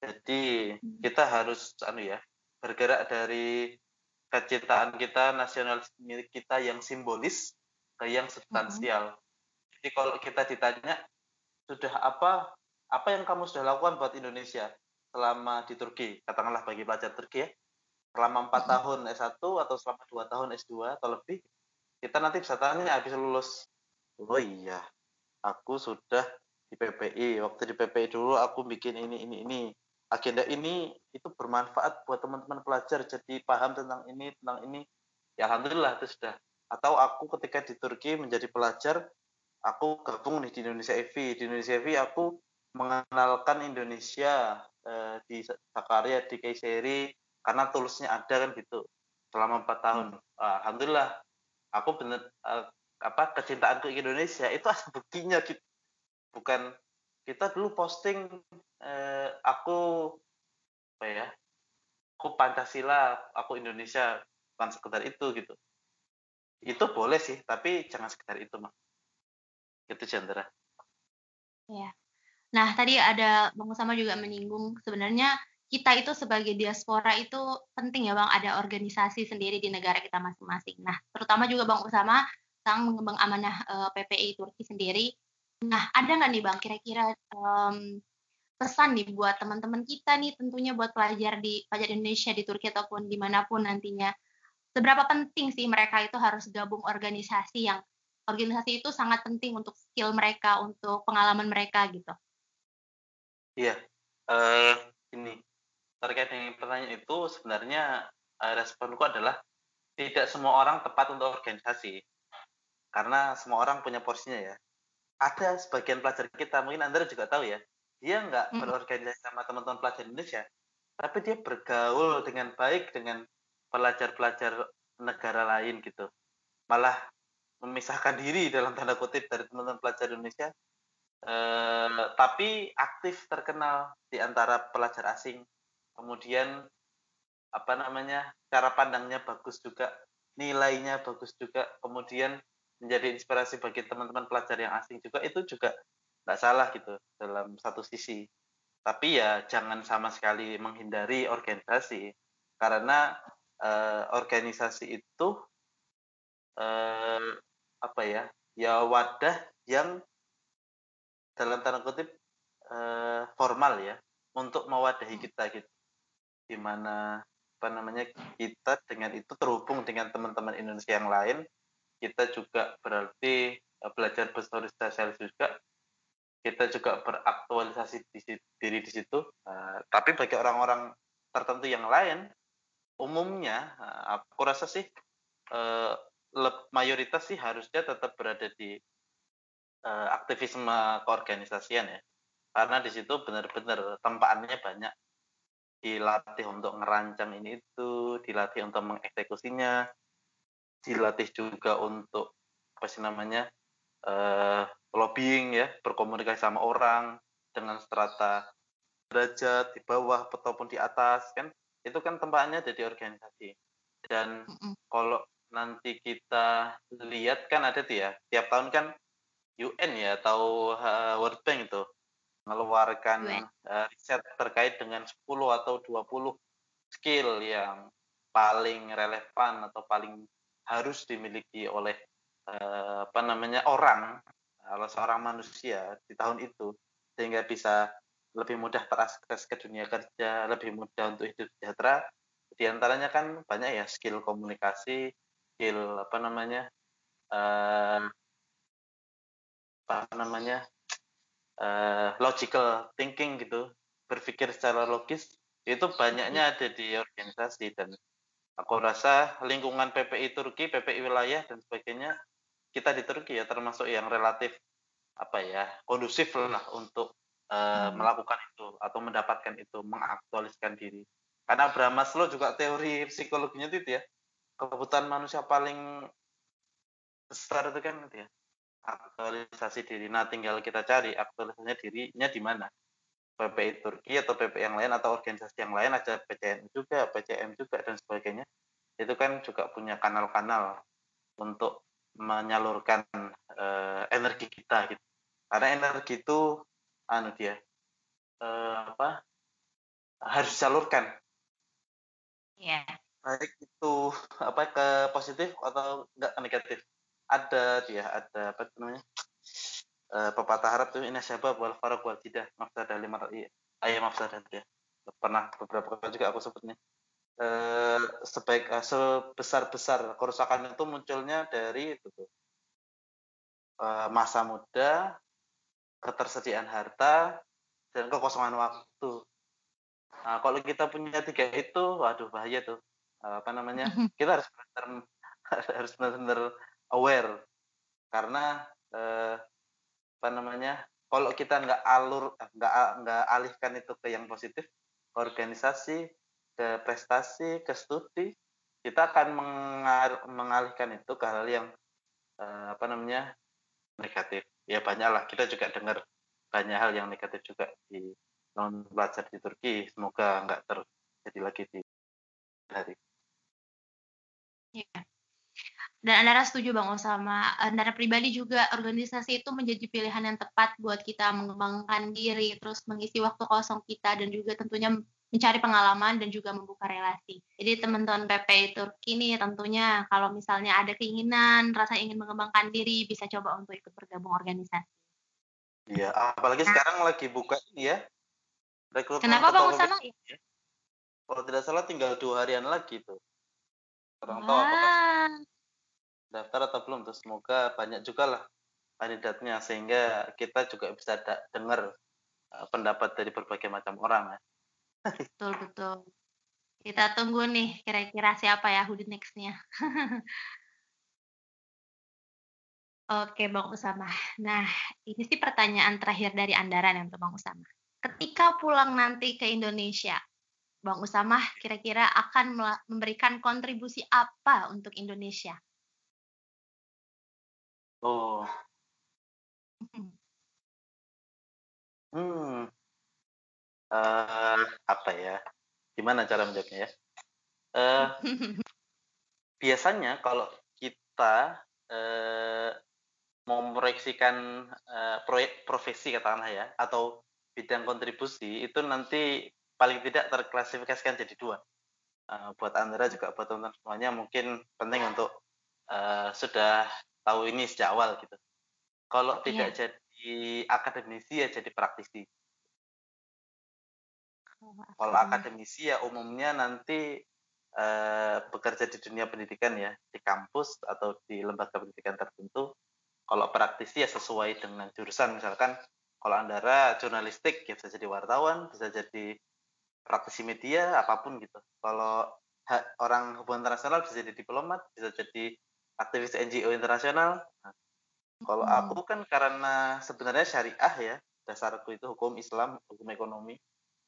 Jadi hmm. kita harus anu ya bergerak dari kecintaan kita nasionalisme kita yang simbolis ke yang substansial. Hmm. Jadi kalau kita ditanya sudah apa apa yang kamu sudah lakukan buat Indonesia selama di Turki, katakanlah bagi pelajar Turki ya, selama empat hmm. tahun S1 atau selama dua tahun S2 atau lebih, kita nanti bisa tanya habis lulus. Oh iya, aku sudah di PPI. Waktu di PPI dulu aku bikin ini ini ini agenda ini itu bermanfaat buat teman-teman pelajar jadi paham tentang ini tentang ini ya alhamdulillah itu sudah atau aku ketika di Turki menjadi pelajar aku gabung nih di Indonesia EV di Indonesia EV aku mengenalkan Indonesia eh, di Sakarya di Kayseri karena tulisnya ada kan gitu selama empat tahun. Hmm. alhamdulillah aku bener eh, apa kecintaanku ke Indonesia itu ada buktinya gitu. Bukan kita dulu posting eh, aku apa ya aku Pancasila aku Indonesia bukan sekedar itu gitu. Itu boleh sih tapi jangan sekedar itu mah itu Chandra.
Iya. Nah, tadi ada Bang Usama juga menyinggung sebenarnya kita itu sebagai diaspora itu penting ya Bang, ada organisasi sendiri di negara kita masing-masing. Nah, terutama juga Bang Usama sang mengembang amanah uh, eh, PPI Turki sendiri. Nah, ada nggak nih Bang kira-kira um, pesan nih buat teman-teman kita nih tentunya buat pelajar di pelajar Indonesia di Turki ataupun di mana pun nantinya seberapa penting sih mereka itu harus gabung organisasi yang organisasi itu sangat penting untuk skill mereka untuk pengalaman mereka gitu
iya uh, ini terkait dengan pertanyaan itu sebenarnya uh, responku adalah tidak semua orang tepat untuk organisasi karena semua orang punya porsinya ya ada sebagian pelajar kita mungkin anda juga tahu ya dia nggak hmm. berorganisasi sama teman-teman pelajar Indonesia, tapi dia bergaul dengan baik dengan pelajar-pelajar negara lain gitu. Malah memisahkan diri dalam tanda kutip dari teman-teman pelajar Indonesia, eh, tapi aktif terkenal di antara pelajar asing. Kemudian apa namanya cara pandangnya bagus juga, nilainya bagus juga, kemudian menjadi inspirasi bagi teman-teman pelajar yang asing juga itu juga nggak salah gitu dalam satu sisi. Tapi ya jangan sama sekali menghindari organisasi karena uh, organisasi itu uh, apa ya ya wadah yang dalam tanda kutip uh, formal ya untuk mewadahi kita gitu di mana apa namanya kita dengan itu terhubung dengan teman-teman Indonesia yang lain kita juga berarti belajar bersosialisasi juga kita juga beraktualisasi di, diri di situ. Uh, tapi bagi orang-orang tertentu yang lain, umumnya uh, aku rasa sih uh, mayoritas sih harusnya tetap berada di uh, aktivisme keorganisasian ya. Karena di situ benar-benar tempaannya banyak dilatih untuk ngerancang ini itu, dilatih untuk mengeksekusinya, dilatih juga untuk apa sih namanya uh, lobbying ya, berkomunikasi sama orang dengan strata derajat di bawah ataupun di atas kan? Itu kan tempatnya ada di organisasi. Dan mm -mm. kalau nanti kita lihat kan ada tuh ya tiap tahun kan UN ya atau uh, World Bank itu mengeluarkan uh, riset terkait dengan 10 atau 20 skill yang paling relevan atau paling harus dimiliki oleh uh, apa namanya orang kalau seorang manusia di tahun itu sehingga bisa lebih mudah terakses ke dunia kerja, lebih mudah untuk hidup sejahtera. Di antaranya kan banyak ya skill komunikasi, skill apa namanya, uh, apa namanya, uh, logical thinking gitu, berpikir secara logis itu banyaknya ada di organisasi. Dan aku rasa lingkungan PPI Turki, PPI wilayah dan sebagainya kita di Turki ya termasuk yang relatif apa ya kondusif lah untuk uh, hmm. melakukan itu atau mendapatkan itu mengaktualiskan diri. Karena Abraham Maslow juga teori psikologinya itu ya kebutuhan manusia paling besar itu kan gitu ya aktualisasi diri nah tinggal kita cari aktualisasinya dirinya di mana PPI Turki atau PPI yang lain atau organisasi yang lain ada PCN juga PCM juga dan sebagainya itu kan juga punya kanal-kanal untuk menyalurkan uh, energi kita gitu. Karena energi itu anu dia uh, apa harus disalurkan.
Iya. Yeah.
Baik itu apa ke positif atau enggak ke negatif. Ada dia, ada apa namanya? Uh, pepatah Arab tuh ini siapa wal farq wal tidak mafsadah lima ayat mafsadah dia. Pernah beberapa kali juga aku sebutnya eh, sebaik eh, sebesar-besar kerusakan itu munculnya dari itu tuh, eh, masa muda, ketersediaan harta, dan kekosongan waktu. Nah, kalau kita punya tiga itu, waduh bahaya tuh. Eh, apa namanya? *laughs* Kita harus benar harus benar-benar aware karena eh, apa namanya? Kalau kita nggak alur, nggak nggak alihkan itu ke yang positif, organisasi ke prestasi, ke studi, kita akan mengalihkan itu ke hal yang uh, apa namanya negatif. Ya banyaklah kita juga dengar banyak hal yang negatif juga di non belajar di Turki. Semoga nggak terjadi lagi di hari.
Ya. Dan Andara setuju Bang Osama, Andara pribadi juga organisasi itu menjadi pilihan yang tepat buat kita mengembangkan diri, terus mengisi waktu kosong kita dan juga tentunya mencari pengalaman dan juga membuka relasi. Jadi teman-teman PP Turki ini tentunya kalau misalnya ada keinginan, rasa ingin mengembangkan diri, bisa coba untuk ikut bergabung organisasi.
Iya, apalagi nah. sekarang lagi buka ya.
Rekrutmen Kenapa Bang Usama? Ya.
Kalau tidak salah tinggal dua harian lagi tuh. Kurang tahu apakah daftar atau belum terus semoga banyak juga lah kandidatnya sehingga kita juga bisa dengar uh, pendapat dari berbagai macam orang ya.
Betul betul. Kita tunggu nih kira-kira siapa ya the next-nya. *laughs* Oke Bang Usama. Nah ini sih pertanyaan terakhir dari Andaran untuk Bang Usama. Ketika pulang nanti ke Indonesia, Bang Usama kira-kira akan memberikan kontribusi apa untuk Indonesia?
Oh. Hmm. Uh, apa ya? Gimana cara menjawabnya ya? Uh, *laughs* biasanya kalau kita uh, mau memproyeksikan uh, proyek profesi katakanlah ya, atau bidang kontribusi itu nanti paling tidak terklasifikasikan jadi dua. Uh, buat Anda juga buat teman-teman semuanya mungkin penting untuk uh, sudah tahu ini sejak awal gitu. Kalau yeah. tidak jadi akademisi ya jadi praktisi. Oh, Kalau akademisi ya umumnya nanti uh, bekerja di dunia pendidikan ya di kampus atau di lembaga pendidikan tertentu. Kalau praktisi ya sesuai dengan jurusan misalkan kalau Andara jurnalistik ya bisa jadi wartawan, bisa jadi praktisi media apa pun gitu. Kalau orang hubungan internasional bisa jadi diplomat, bisa jadi aktivis NGO internasional. Nah, kalau hmm. aku kan karena sebenarnya syariah ya, dasarku itu hukum Islam, hukum ekonomi.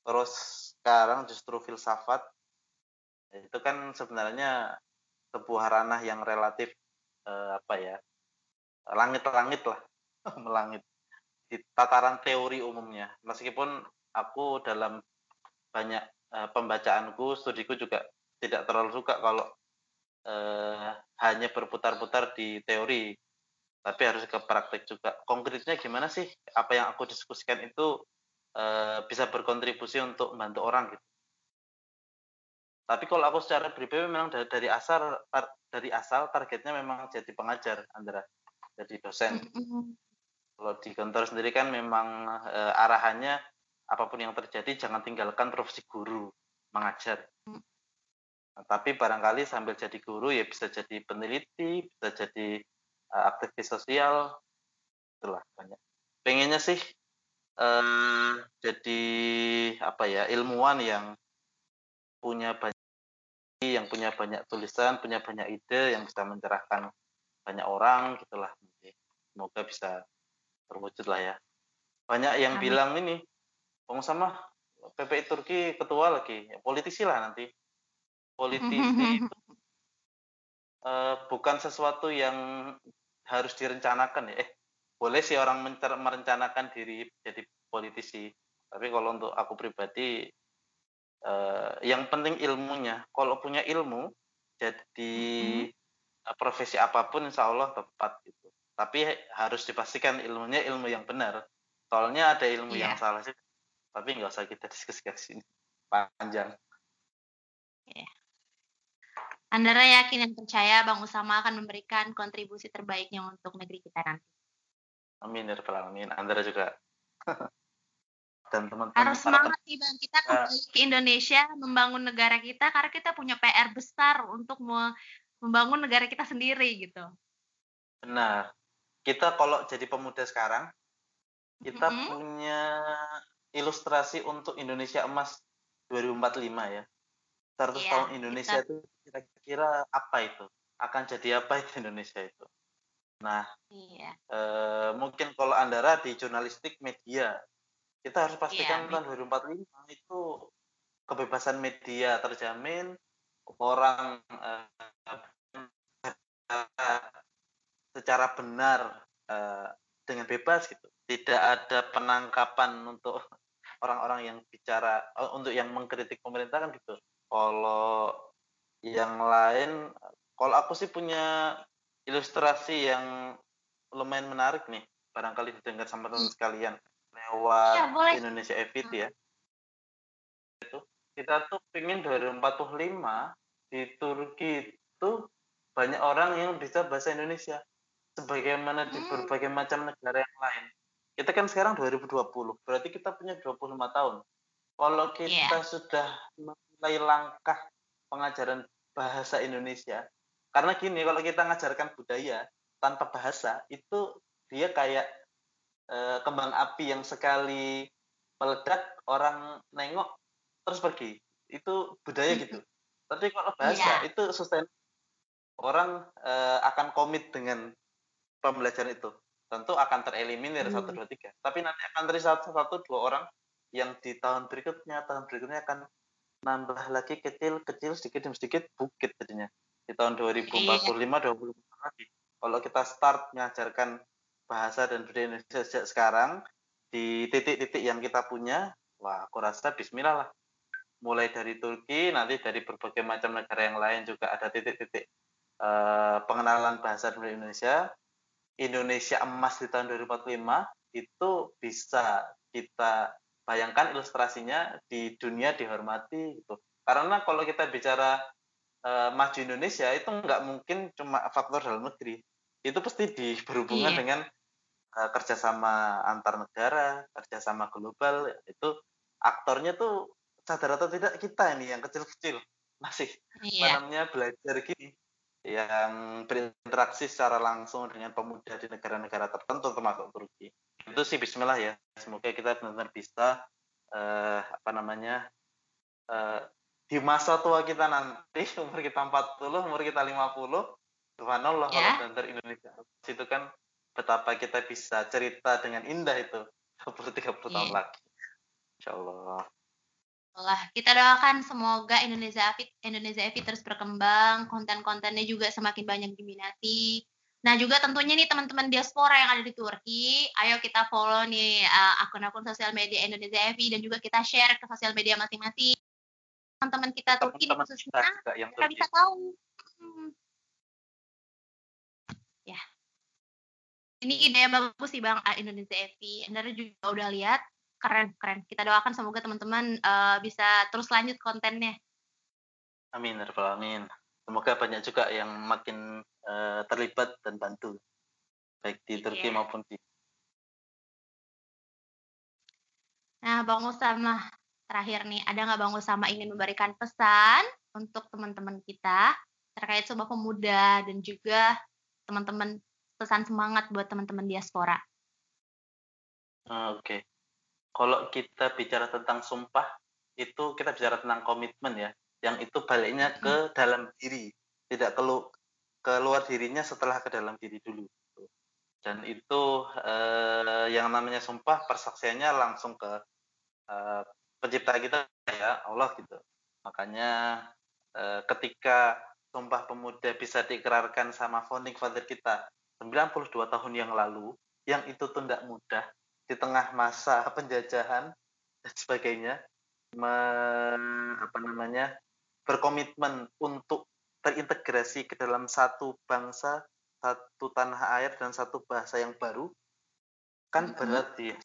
Terus sekarang justru filsafat. Itu kan sebenarnya sebuah ranah yang relatif eh, apa ya? langit-langit lah, *laughs* melangit di tataran teori umumnya. Meskipun aku dalam banyak eh, pembacaanku, studiku juga tidak terlalu suka kalau eh, hanya berputar-putar di teori, tapi harus ke praktek juga. Konkretnya gimana sih apa yang aku diskusikan itu eh, bisa berkontribusi untuk membantu orang gitu. Tapi kalau aku secara pribadi memang dari, dari asal tar, dari asal targetnya memang jadi pengajar, Andra, jadi dosen. Kalau di kantor sendiri kan memang eh, arahannya apa pun yang terjadi jangan tinggalkan profesi guru mengajar. Tapi barangkali sambil jadi guru ya bisa jadi peneliti, bisa jadi uh, aktivis sosial, itulah banyak. Pengennya sih uh, jadi apa ya ilmuwan yang punya banyak yang punya banyak tulisan, punya banyak ide yang bisa mencerahkan banyak orang gitulah. Semoga bisa terwujud lah ya. Banyak yang Amin. bilang ini, sama PPI Turki ketua lagi, ya, politisi lah nanti politisi itu uh, bukan sesuatu yang harus direncanakan ya. Eh, boleh sih orang merencanakan diri jadi politisi, tapi kalau untuk aku pribadi uh, yang penting ilmunya. Kalau punya ilmu, jadi hmm. profesi apa pun insya Allah tepat gitu. Tapi harus dipastikan ilmunya ilmu yang benar. Soalnya ada ilmu yeah. yang salah sih, tapi nggak usah kita *laughs* diskusikan sini panjang.
Yeah. Andara yakin dan percaya Bang Usama akan memberikan kontribusi terbaiknya untuk negeri kita nanti.
Amin ya rabbal alamin. Andara juga. *laughs*
dan teman-teman harus semangat nih Bang kita kembali ke Indonesia membangun negara kita karena kita punya PR besar untuk membangun negara kita sendiri gitu.
Benar. Kita kalau jadi pemuda sekarang kita mm -hmm. punya ilustrasi untuk Indonesia emas 2045 ya. 100 yeah, tahun Indonesia kita... itu kira-kira apa itu? Akan jadi apa itu Indonesia itu? Nah, iya. eh, mungkin kalau Andara di jurnalistik media, kita harus pastikan iya, tahun 2045 itu kebebasan media terjamin, orang eh, secara benar eh, dengan bebas gitu. Tidak ada penangkapan untuk orang-orang yang bicara untuk yang mengkritik pemerintah kan gitu. Kalau yang lain, kalau aku sih punya ilustrasi yang lumayan menarik nih, barangkali didengar sama teman sekalian lewat ya, boleh. Indonesia Evit ya. Itu kita tuh pingin 2045 di Turki itu banyak orang yang bisa bahasa Indonesia sebagaimana di hmm. berbagai macam negara yang lain. Kita kan sekarang 2020, berarti kita punya 25 tahun. Kalau kita yeah. sudah mulai langkah pengajaran bahasa Indonesia, karena gini, kalau kita ngajarkan budaya tanpa bahasa, itu dia kayak e, kembang api yang sekali meledak, orang nengok, terus pergi. Itu budaya gitu. Tapi kalau bahasa, yeah. itu sustain orang e, akan komit dengan pembelajaran itu. Tentu akan tereliminir hmm. satu dua tiga. Tapi nanti akan terjadi satu, satu dua orang yang di tahun berikutnya, tahun berikutnya akan nambah lagi kecil kecil sedikit demi sedikit bukit jadinya di tahun 2045 iya. 20 lagi. Kalau kita start mengajarkan bahasa dan budaya Indonesia sejak sekarang di titik-titik yang kita punya, wah aku rasa bismillah lah. Mulai dari Turki, nanti dari berbagai macam negara yang lain juga ada titik-titik uh, pengenalan bahasa dan budaya Indonesia. Indonesia emas di tahun 2045 itu bisa kita bayangkan ilustrasinya di dunia dihormati gitu. Karena kalau kita bicara uh, maju Indonesia itu nggak mungkin cuma faktor dalam negeri itu pasti di berhubungan iya. dengan uh, kerjasama antar negara kerjasama global itu aktornya tuh sadar atau tidak kita ini yang kecil-kecil masih iya. namanya belajar gini yang berinteraksi secara langsung dengan pemuda di negara-negara tertentu termasuk Turki itu sih Bismillah ya. Semoga kita benar-benar bisa uh, apa namanya uh, di masa tua kita nanti *laughs* umur kita 40 umur kita 50 subhanallah yeah. kalau dari Indonesia itu kan betapa kita bisa cerita dengan indah itu 20 30 yeah. tahun lagi. Insya Allah
Allah kita doakan semoga Indonesia Fit Indonesia Fit terus berkembang konten-kontennya juga semakin banyak diminati Nah juga tentunya nih teman-teman diaspora yang ada di Turki, ayo kita follow nih uh, akun-akun sosial media Indonesia FI dan juga kita share ke sosial media masing-masing teman-teman kita Turki teman khususnya kita, yang kita bisa tahu. Hmm. Ya. Ini ide yang bagus sih Bang Indonesia FI. Anda juga udah lihat keren keren. Kita doakan semoga teman-teman uh, bisa terus lanjut kontennya.
Amin, ya amin. Semoga banyak juga yang makin uh, terlibat dan bantu baik di Turki yeah. maupun di
Nah, Bang Usama, terakhir nih, ada nggak Bang Usama ingin memberikan pesan untuk teman-teman kita terkait Sumpah Pemuda dan juga teman-teman pesan semangat buat teman-teman diaspora?
Ah, oke, okay. kalau kita bicara tentang sumpah, itu kita bicara tentang komitmen ya, yang itu baliknya ke dalam diri, tidak kelu keluar dirinya setelah ke dalam diri dulu. Dan itu eh, yang namanya sumpah persaksiannya langsung ke eh, pencipta kita ya Allah gitu makanya eh, ketika Sumpah Pemuda bisa dikerarkan sama founding father kita 92 tahun yang lalu yang itu tuh tidak mudah di tengah masa *laughs* penjajahan dan sebagainya me, apa namanya berkomitmen untuk terintegrasi ke dalam satu bangsa satu tanah air dan satu bahasa yang baru kan berat ya.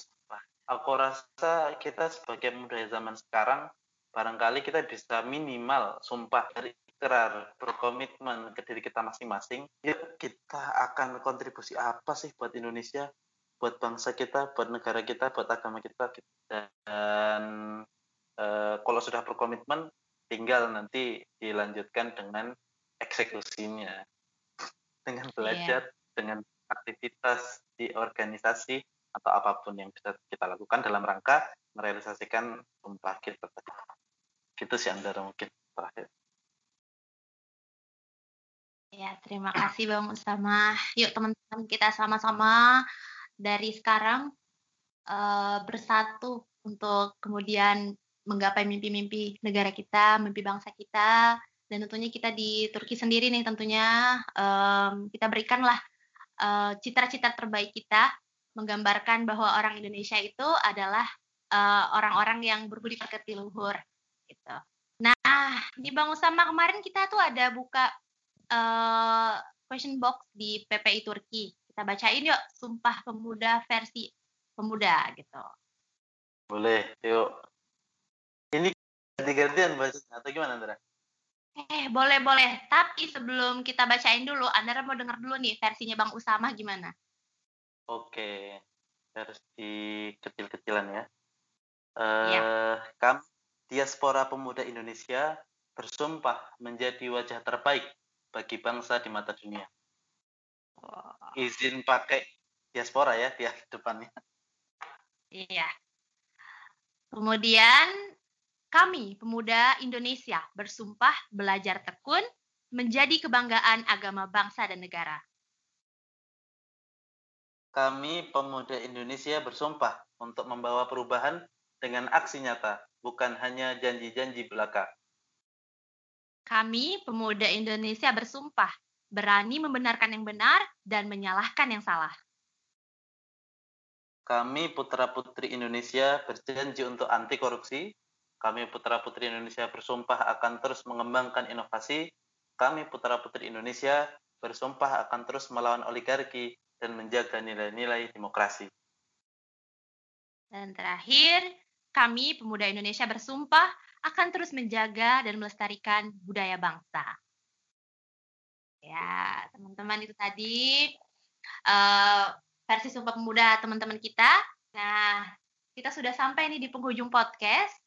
Aku rasa kita sebagai muda zaman sekarang barangkali kita bisa minimal sumpah dari ikrar berkomitmen ke diri kita masing-masing. Ya kita akan kontribusi apa sih buat Indonesia buat bangsa kita buat negara kita buat agama kita? Dan e, kalau sudah berkomitmen tinggal nanti dilanjutkan dengan eksekusinya dengan iya. belajar yeah. dengan aktivitas di organisasi atau apa pun yang bisa kita lakukan dalam rangka merealisasikan sumpah kita tadi. Gitu sih Andara mungkin terakhir.
Ya, terima kasih Bang Usama. Yuk teman-teman kita sama-sama dari sekarang uh, bersatu untuk kemudian menggapai mimpi-mimpi negara kita, mimpi bangsa kita, dan tentunya kita di Turki sendiri nih tentunya um, kita berikanlah uh, cita-cita terbaik kita menggambarkan bahwa orang Indonesia itu adalah eh, orang-orang uh, yang berbudi pekerti luhur gitu. Nah, di Bang Usama kemarin kita tuh ada buka uh, question box di PPI Turki. Kita bacain yuk Sumpah Pemuda versi pemuda gitu.
Boleh, yuk. Ini ganti-gantian bahasanya atau gimana, Andra?
Eh, boleh, boleh. Tapi sebelum kita bacain dulu, Andra mau denger dulu nih versinya Bang Usama gimana?
Oke, versi kecil-kecilan ya. Uh, ya. Kami, diaspora pemuda Indonesia, bersumpah menjadi wajah terbaik bagi bangsa di mata dunia. Izin pakai diaspora ya di depannya.
Iya. Kemudian kami pemuda Indonesia bersumpah belajar tekun menjadi kebanggaan agama bangsa dan negara.
Kami pemuda Indonesia bersumpah untuk membawa perubahan dengan aksi nyata, bukan hanya janji-janji belaka.
Kami pemuda Indonesia bersumpah berani membenarkan yang benar dan menyalahkan yang salah.
Kami putra-putri Indonesia berjanji untuk anti korupsi. Kami putra-putri Indonesia bersumpah akan terus mengembangkan inovasi. Kami putra-putri Indonesia bersumpah akan terus melawan oligarki dan menjaga nilai-nilai demokrasi.
Dan terakhir, kami pemuda Indonesia bersumpah akan terus menjaga dan melestarikan budaya bangsa. Ya, teman-teman itu tadi uh, versi Sumpah Pemuda teman-teman kita. Nah, kita sudah sampai nih di penghujung podcast.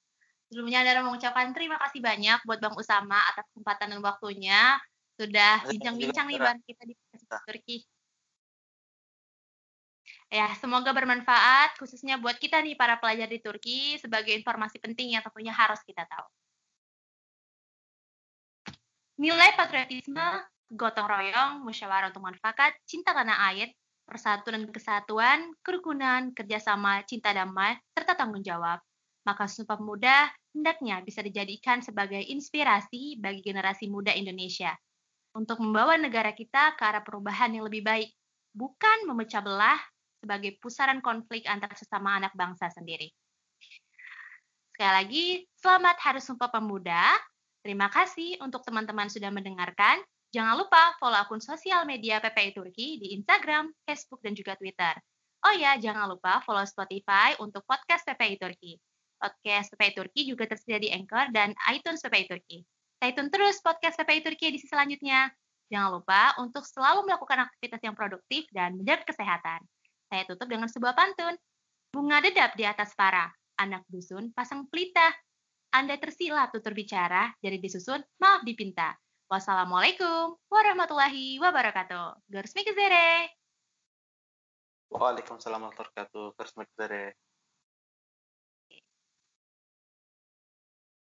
Sebelumnya Anda mengucapkan terima kasih banyak buat Bang Usama atas kesempatan dan waktunya. Sudah bincang-bincang nih Bang kita di Turki. Ya, semoga bermanfaat khususnya buat kita nih para pelajar di Turki sebagai informasi penting yang tentunya harus kita tahu. Nilai patriotisme, gotong royong, musyawarah untuk manfaat, cinta tanah air, persatuan dan kesatuan, kerukunan, kerjasama, cinta damai, serta tanggung jawab. Maka Sumpah Pemuda hendaknya bisa dijadikan sebagai inspirasi bagi generasi muda Indonesia untuk membawa negara kita ke arah perubahan yang lebih baik, bukan memecah belah sebagai pusaran konflik antar sesama anak bangsa sendiri. Sekali lagi, selamat Hari Sumpah Pemuda. Terima kasih untuk teman-teman sudah mendengarkan. Jangan lupa follow akun sosial media PPI Turki di Instagram, Facebook, dan juga Twitter. Oh ya, jangan lupa follow Spotify untuk podcast PPI Turki. Podcast PPI Turki juga tersedia di Anchor dan iTunes PPI Turki. Stay tune terus podcast PPI Turki di selanjutnya. Jangan lupa untuk selalu melakukan aktivitas yang produktif dan menjaga kesehatan. Saya tutup dengan sebuah pantun. Bunga dedap di atas para, anak dusun pasang pelita. Anda tersilap tutur bicara, jadi disusun, maaf dipinta. Wassalamualaikum warahmatullahi wabarakatuh. Görüşmek üzere.
Waalaikumsalam warahmatullahi wabarakatuh. Görüşmek üzere.